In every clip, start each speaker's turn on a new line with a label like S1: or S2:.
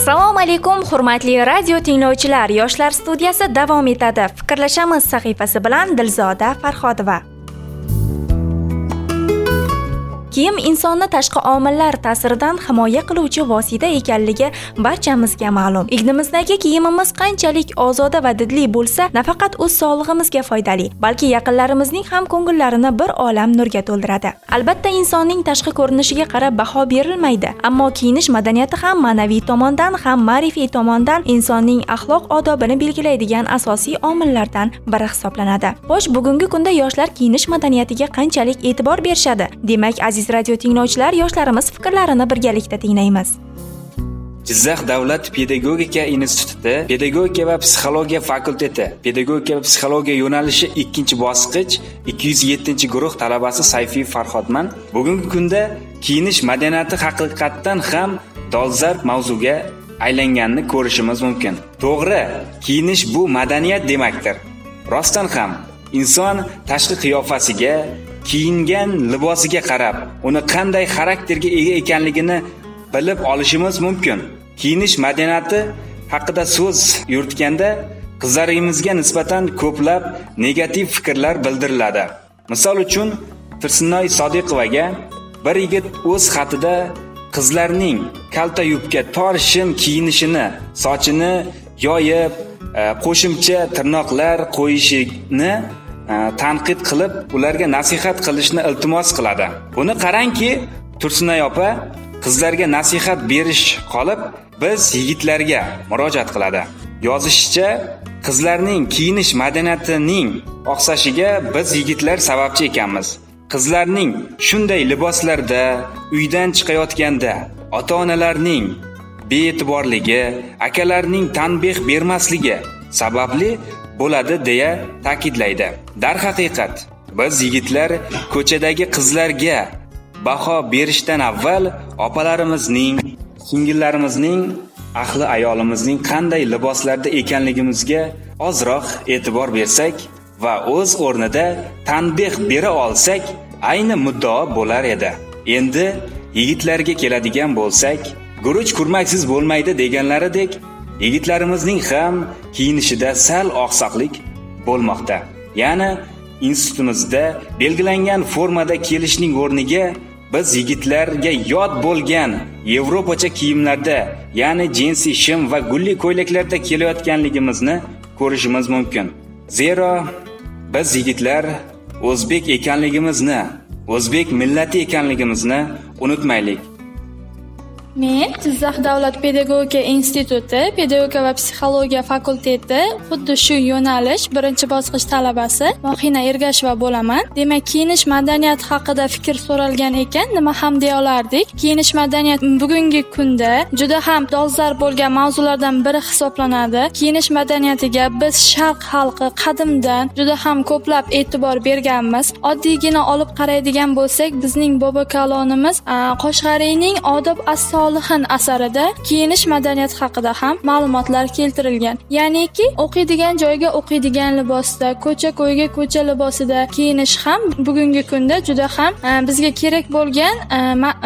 S1: assalomu alaykum hurmatli radio tinglovchilar. Yoshlar studiyasi davom etadi. Fikrlashamiz sahifasi bilan dilzoda farhodova. Kiyim insonni tashqi omillar ta'siridan himoya qiluvchi vosita ekanligi barchamizga ma'lum. Ignimizdagi kiyimimiz qanchalik ozoda va didli bo'lsa nafaqat o'z sog'lig'imizga foydali balki yaqinlarimizning ham ko'ngillarini bir olam nurga to'ldiradi. Albatta insonning tashqi ko'rinishiga qarab baho berilmaydi ammo kiyinish madaniyati ham ma'naviy tomondan ham ma'rifiy tomondan insonning axloq odobini belgilaydigan asosiy omillardan biri hisoblanadi. Xo'sh bugungi kunda yoshlar kiyinish madaniyatiga qanchalik e'tibor berishadi? Demak aziz aziz radio tinglovchilar yoshlarimiz fikrlarini birgalikda tinglaymiz.
S2: Jizzax davlat pedagogika instituti pedagogika va psixologiya fakulteti pedagogika va psixologiya yo'nalishi ikkinchi bosqich ikki yuz yettinchi guruh talabasi sayfiy farhodman bugungi kunda kiyinish madaniyati haqiqatdan ham dolzarb mavzuga aylanganini ko'rishimiz mumkin. To'g'ri kiyinish bu madaniyat demakdir. Rostdan ham inson tashqi qiyofasiga kiyingan libosiga qarab uni qanday xarakterga ega ekanligini bilib olishimiz mumkin. Kiyinish madaniyati haqida so'z yuritganda qizlarimizga nisbatan ko'plab negativ fikrlar bildiriladi. Misol uchun tursunoy sodiqovaga bir yigit o'z xatida qizlarning kalta yubka tor shim kiyinishini sochini yoyib e, qo'shimcha tirnoqlar qo'yishini tanqid qilib ularga nasihat qilishni iltimos qiladi. Buni qarangki tursunay opa qizlarga nasihat berish qolib biz yigitlarga murojaat qiladi. Yozishicha qizlarning kiyinish madaniyatining oqsashiga biz yigitlar sababchi ekanmiz. Qizlarning shunday liboslarda uydan chiqayotganda ota onalarning bee'tiborligi akalarning tanbeh bermasligi sababli bo'ladi deya ta'kidlaydi. Darhaqiqat biz yigitlar ko'chadagi qizlarga baho berishdan avval opalarimizning singillarimizning ahli ayolimizning qanday liboslarda ekanligimizga ozroq e'tibor bersak va o'z o'rnida tanbeh bera olsak ayni muddao bo'lar edi. Endi yigitlarga keladigan bo'lsak guruch kurmaksiz bo'lmaydi deganlaridek yigitlarimizning ham kiyinishida sal oqsoqlik bo'lmoqda. Ya'ni institutimizda belgilangan formada kelishning o'rniga biz yigitlarga yod bo'lgan yevropacha kiyimlarda ya'ni jinsi shim va gulli ko'ylaklarda kelayotganligimizni ko'rishimiz mumkin. Zero biz yigitlar o'zbek ekanligimizni o'zbek millati ekanligimizni unutmaylik.
S3: Men jizzax davlat pedagogika instituti pedagogika va psixologiya fakulteti xuddi shu yo'nalish birinchi bosqich talabasi mohina ergasheva bo'laman. Demak kiyinish madaniyati haqida fikr so'ralgan ekan nima ham deya olardik kiyinish madaniyati bugungi kunda juda ham dolzarb bo'lgan mavzulardan biri hisoblanadi. Kiyinish madaniyatiga biz sharq xalqi qadimdan juda ham ko'plab e'tibor berganmiz. Oddiygina olib qaraydigan bo'lsak bizning bobo kalonimiz qoshg'ariyning odob aso solihin asarida kiyinish madaniyati haqida ham ma'lumotlar keltirilgan. Ya'niki o'qiydigan joyga o'qiydigan libosda ko'cha ko'yga ko'cha libosida kiyinish ham bugungi kunda juda ham e, bizga kerak bo'lgan e,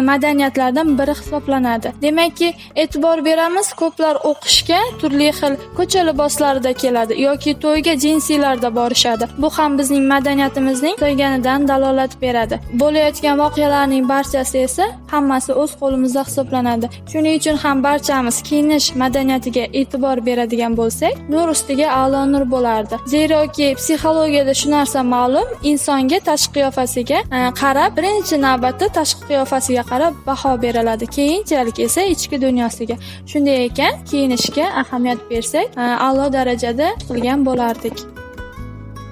S3: madaniyatlardan biri hisoblanadi. Demakki e'tibor beramiz ko'plar o'qishga turli xil ko'cha liboslarida keladi yoki to'yga jinsilarda borishadi. Bu ham bizning madaniyatimizning to'yganidan dalolat beradi. Bo'layotgan voqealarning barchasi esa hammasi o'z qo'limizda hisoblanadi. Hisoblanadi. Shuning uchun ham barchamiz kiyinish madaniyatiga e'tibor beradigan bo'lsak nur ustiga a'lo nur bo'lardi. Zeroki psixologiyada shu narsa ma'lum insonga tashqi qiyofasiga e, qarab birinchi navbatda tashqi qiyofasiga qarab baho beriladi. Keyinchalik esa ichki dunyosiga. Shunday ekan kiyinishga ahamiyat bersak e, a'lo darajada qilgan bo'lardik.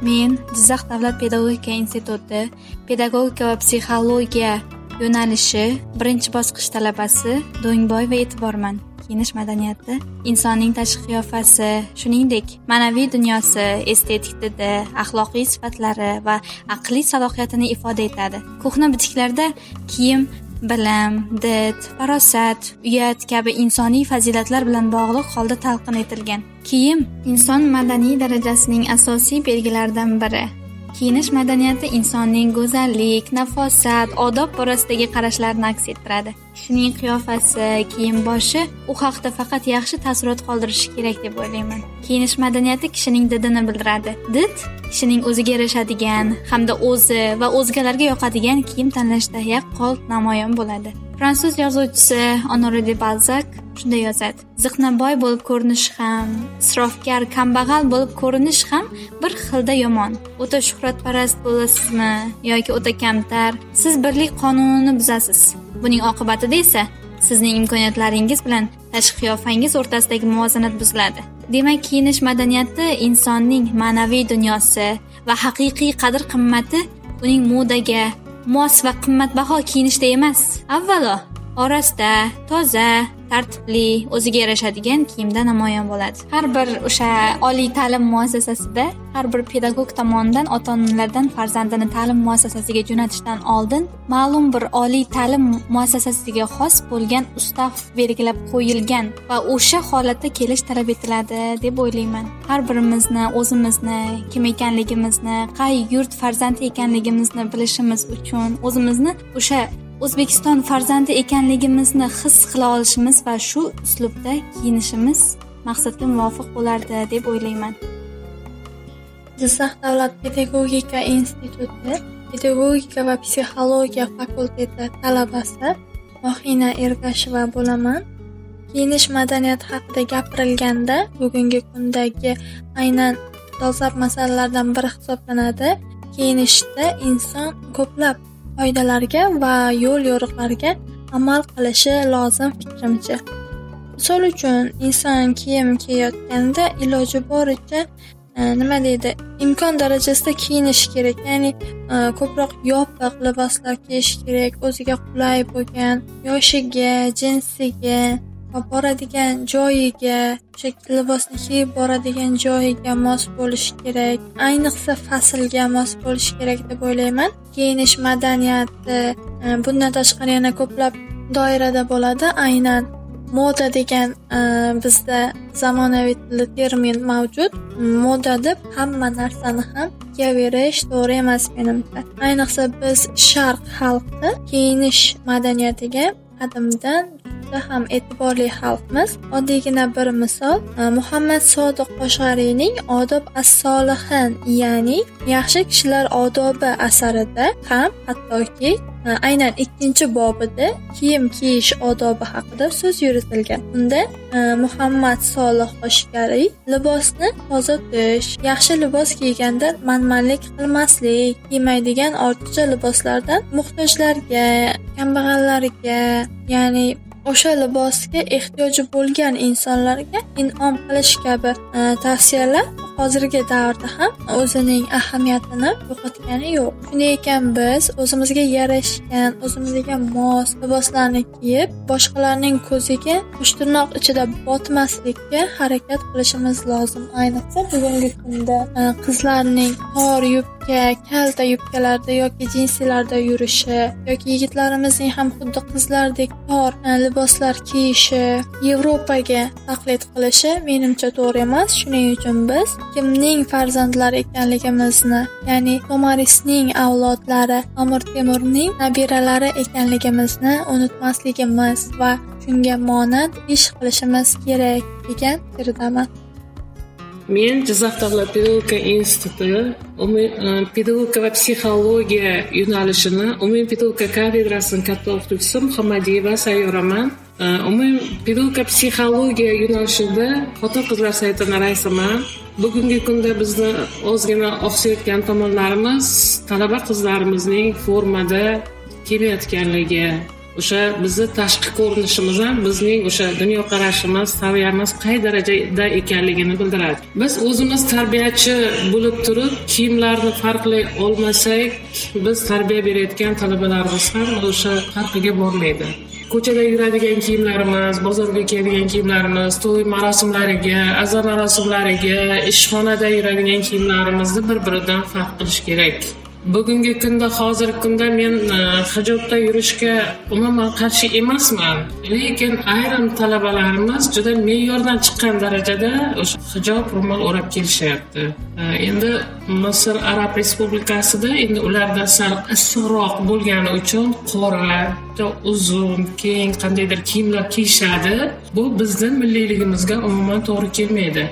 S4: Men jizzax davlat pedagogika instituti pedagogika va psixologiya yo'nalishi birinchi bosqich talabasi do'ngboy va e'tiborman. Kiyinish madaniyati insonning tashqi qiyofasi shuningdek ma'naviy dunyosi estetik didi axloqiy sifatlari va aqliy salohiyatini ifoda etadi. Ko'hna bitiklarda kiyim bilim did farosat uyat kabi insoniy fazilatlar bilan bog'liq holda talqin etilgan. Kiyim inson madaniy darajasining asosiy belgilaridan biri. Kiyinish madaniyati insonning go'zallik nafosat odob borasidagi qarashlarini aks ettiradi. Kishining qiyofasi kiyim boshi u haqda faqat yaxshi taassurot qoldirishi kerak deb o'ylayman. Kiyinish madaniyati kishining didini bildiradi. Did kishining o'ziga yarashadigan hamda o'zi va o'zgalarga yoqadigan kiyim tanlashda yaqqol namoyon bo'ladi. Fransuz yozuvchisi onore de balzak shunday yozadi. Ziqnaboy bo'lib ko'rinish ham isrofgar kambag'al bo'lib ko'rinish ham bir xilda yomon. O'ta shuhratparast bo'lasizmi yoki o'ta kamtar? Siz birlik qonunini buzasiz. Buning oqibatida esa sizning imkoniyatlaringiz bilan tashqi qiyofangiz o'rtasidagi muvozanat buziladi. Demak kiyinish madaniyati insonning ma'naviy dunyosi va haqiqiy qadr qimmati uning modaga mos va qimmatbaho kiyinishda emas. Avvalo orasida toza tartibli o'ziga yarashadigan kiyimda namoyon bo'ladi. Har bir o'sha oliy ta'lim muassasasida har bir pedagog tomonidan ota onalardan farzandini ta'lim muassasasiga jo'natishdan oldin ma'lum bir oliy ta'lim muassasasiga xos bo'lgan ustav belgilab qo'yilgan va o'sha holatda kelish talab etiladi deb o'ylayman. Har birimizni o'zimizni kim ekanligimizni qay yurt farzandi ekanligimizni bilishimiz uchun o'zimizni o'sha o'zbekiston farzandi ekanligimizni his qila olishimiz va shu uslubda kiyinishimiz maqsadga muvofiq bo'lardi deb o'ylayman.
S5: Jizzax davlat pedagogika instituti pedagogika va psixologiya fakulteti talabasi mohina ergasheva bo'laman. Kiyinish madaniyati haqida gapirilganda bugungi kundagi aynan dolzarb masalalardan biri hisoblanadi. Kiyinishda inson ko'plab qoidalarga va yo'l yo'riqlarga amal qilishi lozim fikrimcha. Misol uchun inson kiyim kiyayotganda iloji boricha e, nima deydi imkon darajasida kiyinishi kerak ya'ni e, ko'proq yopiq liboslar kiyish kerak o'ziga qulay bo'lgan yoshiga jinsiga boradigan joyiga o'sha libosni kiyib boradigan joyiga mos bo'lishi kerak. Ayniqsa faslga mos bo'lishi kerak deb o'ylayman. Kiyinish madaniyati e, bundan tashqari yana ko'plab doirada bo'ladi. Aynan moda degan e, bizda zamonaviy tilda termin mavjud. Moda deb hamma narsani ham kiyaverish to'g'ri emas menimcha. Ayniqsa biz sharq xalqi kiyinish madaniyatiga qadimdan juda ham e'tiborli xalqmiz oddiygina bir misol e, muhammad sodiq qoshg'ariyning odob as solihin ya'ni yaxshi kishilar odobi asarida ham hattoki e, aynan ikkinchi bobida kiyim kiyish odobi haqida so'z yuritilgan. Unda e, muhammad solih qoshg'ariy libosni toza tutish yaxshi libos kiyganda manmanlik qilmaslik kiymaydigan ortiqcha liboslardan muhtojlarga kambag'allarga ya'ni o'sha libosga ehtiyoji bo'lgan insonlarga in'om qilish kabi e, tavsiyalar hozirgi davrda ham o'zining ahamiyatini yo'qotgani yo'q. Shunday ekan biz o'zimizga yarashgan o'zimizga mos liboslarni kiyib boshqalarning ko'ziga mushtirnoq ichida botmaslikka harakat qilishimiz lozim. Ayniqsa bugungi kunda e, qizlarning tor yubka kalta yubkalarda yoki jinsilarda yurishi yoki yigitlarimizning ham xuddi qizlardek tor liboslar kiyishi yevropaga taqlid qilishi menimcha to'g'ri emas. Shuning uchun biz kimning farzandlari ekanligimizni ya'ni tomarisning avlodlari amir temurning nabiralari ekanligimizni unutmasligimiz va shunga monand ish qilishimiz kerak degan fikrdaman
S6: men jizzax davlat pedagogika instituti e, pedagogika va psixologiya yo'nalishini umumiy pedagogika kafedrasini katta o'qituvchisi muhammadiyeva sayyoraman. E, umumiy pedagogika psixologiya yo'nalishida xotin qizlar saytini raisiman. Bugungi kunda bizni ozgina oqsayotgan tomonlarimiz talaba qizlarimizning formada kelmayotganligi o'sha bizni tashqi ko'rinishimiz ham bizning o'sha dunyoqarashimiz saviyamiz qay darajada ekanligini bildiradi. Biz o'zimiz tarbiyachi bo'lib turib kiyimlarni farqlay olmasak biz tarbiya berayotgan talabalarimiz ham o'sha farqiga bormaydi. Ko'chada yuradigan kiyimlarimiz bozorga kiyadigan kiyimlarimiz to'y marosimlariga aza marosimlariga ishxonada yuradigan kiyimlarimizni bir biridan farq qilish kerak. Bugungi kunda hozirgi kunda men e, hijobda yurishga umuman qarshi emasman. Lekin ayrim talabalarimiz juda me'yordan chiqqan darajada o'sha hijob ro'mol o'rab kelishyapti. E, endi misr arab respublikasida endi ularda sal issiqroq bo'lgani uchun qora uzun keng qandaydir kiyimlar kiyishadi. Bu bizni milliyligimizga umuman to'g'ri kelmaydi.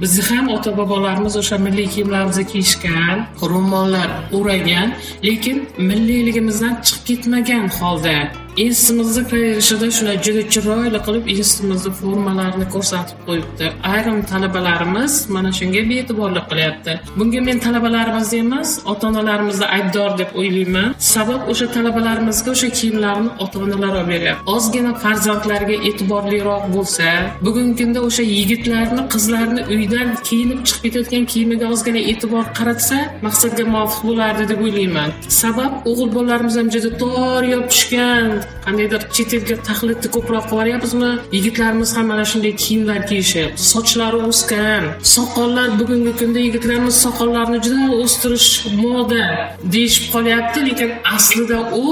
S6: Bizni ham ota bobolarimiz o'sha milliy kiyimlarimizni kiyishgan ro'mollar o'ragan lekin milliyligimizdan chiqib ketmagan holda institutimizni kirishida shunday juda chiroyli qilib institutimizni formalarini ko'rsatib qo'yibdi. Ayrim talabalarimiz mana shunga bee'tiborlik qilyapti. Bunga men talabalarimizni emas ota onalarimizni aybdor deb o'ylayman. Sabab o'sha talabalarimizga o'sha kiyimlarni ota onalar olib beryapti. Ozgina farzandlariga e'tiborliroq bo'lsa bugungi kunda o'sha yigitlarni qizlarni uydan kiyinib chiqib ketayotgan kiyimiga ozgina e'tibor qaratsa maqsadga muvofiq bo'lardi deb o'ylayman. Sabab o'g'il bolalarimiz ham juda tor yopishgan qandaydir chet elga taqlidni ko'proq qilib yuboryapmizmi yigitlarimiz ham mana shunday kiyimlar kiyishyapti. Sochlari o'sgan. Soqollar bugungi kunda yigitlarimiz soqollarni juda o'stirish moda deyishib qolyapti lekin aslida u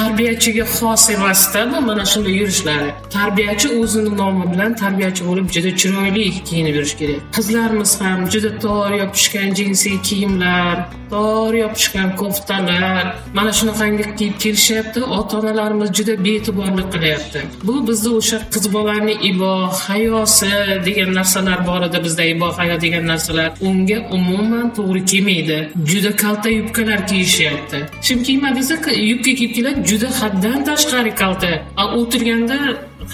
S6: tarbiyachiga xos emasda bu mana shunday yurishlari tarbiyachi o'zini nomi bilan tarbiyachi bo'lib juda chiroyli kiyinib yurish kerak. Qizlarimiz ham juda tor yopishgan jinsiy kiyimlar tor yopishgan koftalar. Mana shunaqangi kiyib kelishyapti ota onalarimiz juda bee'tiborlik qilyapti. Bu bizni o'sha qiz bolani ibo hayosi degan narsalar bor edi bizda ibo hayo degan narsalar unga umuman to'g'ri kelmaydi. Juda kalta yubkalar kiyishyapti. Shim kiyma desa yubka kiyib keladi juda haddan tashqari kalta. O'tirganda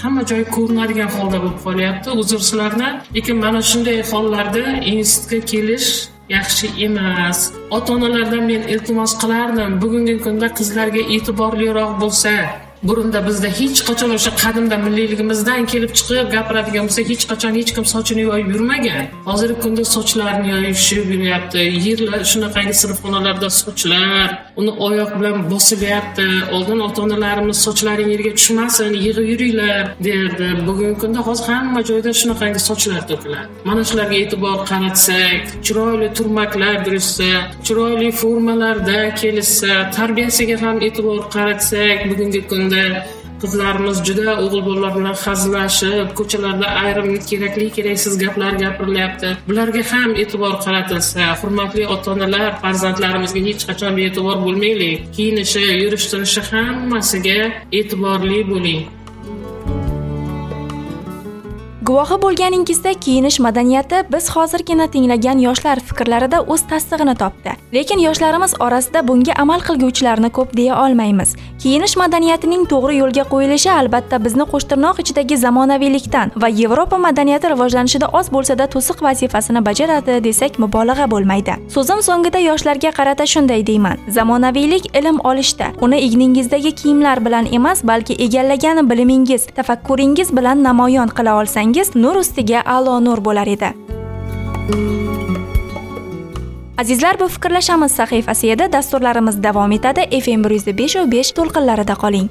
S6: hamma joy ko'rinadigan holda bo'lib qolyapti. Uzr sizlardan lekin mana shunday hollarda institutga kelish yaxshi emas. Ota onalardan men iltimos qilardim. Bugungi kunda qizlarga e'tiborliroq bo'lsa. Burunda bizda hech qachon o'sha qadimda milliyligimizdan kelib chiqib gapiradigan bo'lsa hech qachon hech kim sochini yoyib yurmagan. Hozirgi kunda sochlarni yoyishib yuryapti yerlar shunaqangi sinfxonalarda sochlar uni oyoq bilan bosilyapti. Oldin ota onalarimiz sochlaring yerga tushmasin yig'ib yuringlar derdi. Bugungi kunda hozir hamma joyda shunaqangi sochlar to'kiladi. Mana shularga e'tibor qaratsak chiroyli turmaklar berishsa chiroyli formalarda kelishsa tarbiyasiga ham e'tibor qaratsak bugungi kunda qizlarimiz juda o'g'il bolalar bilan hazillashib ko'chalarda ayrim kerakli keraksiz gaplar gapirilyapti. Bularga ham e'tibor qaratilsa hurmatli ota onalar farzandlarimizga hech qachon bee'tibor bo'lmaylik. Kiyinishi yurish turishi hammasiga e'tiborli bo'ling.
S7: Guvohi bo'lganingizda kiyinish madaniyati biz hozirgina tinglagan yoshlar fikrlarida o'z tasdig'ini topdi. Lekin yoshlarimiz orasida bunga amal qilguvchilarni ko'p deya olmaymiz. Kiyinish madaniyatining to'g'ri yo'lga qo'yilishi albatta bizni qo'shtirnoq ichidagi zamonaviylikdan va yevropa madaniyati rivojlanishida oz bo'lsada to'siq vazifasini bajaradi desak mubolag'a bo'lmaydi. So'zim so'ngida yoshlarga qarata shunday deyman. Zamonaviylik ilm olishda uni igningizdagi kiyimlar bilan emas balki egallagan bilimingiz tafakkuringiz bilan namoyon qila olsangiz nur ustiga a'lo nur bo'lar edi. Azizlar bu fikrlashamiz. Sahifasi edi dasturlarimiz davom etadi. Fm bir yuz besh to'lqinlarida qoling.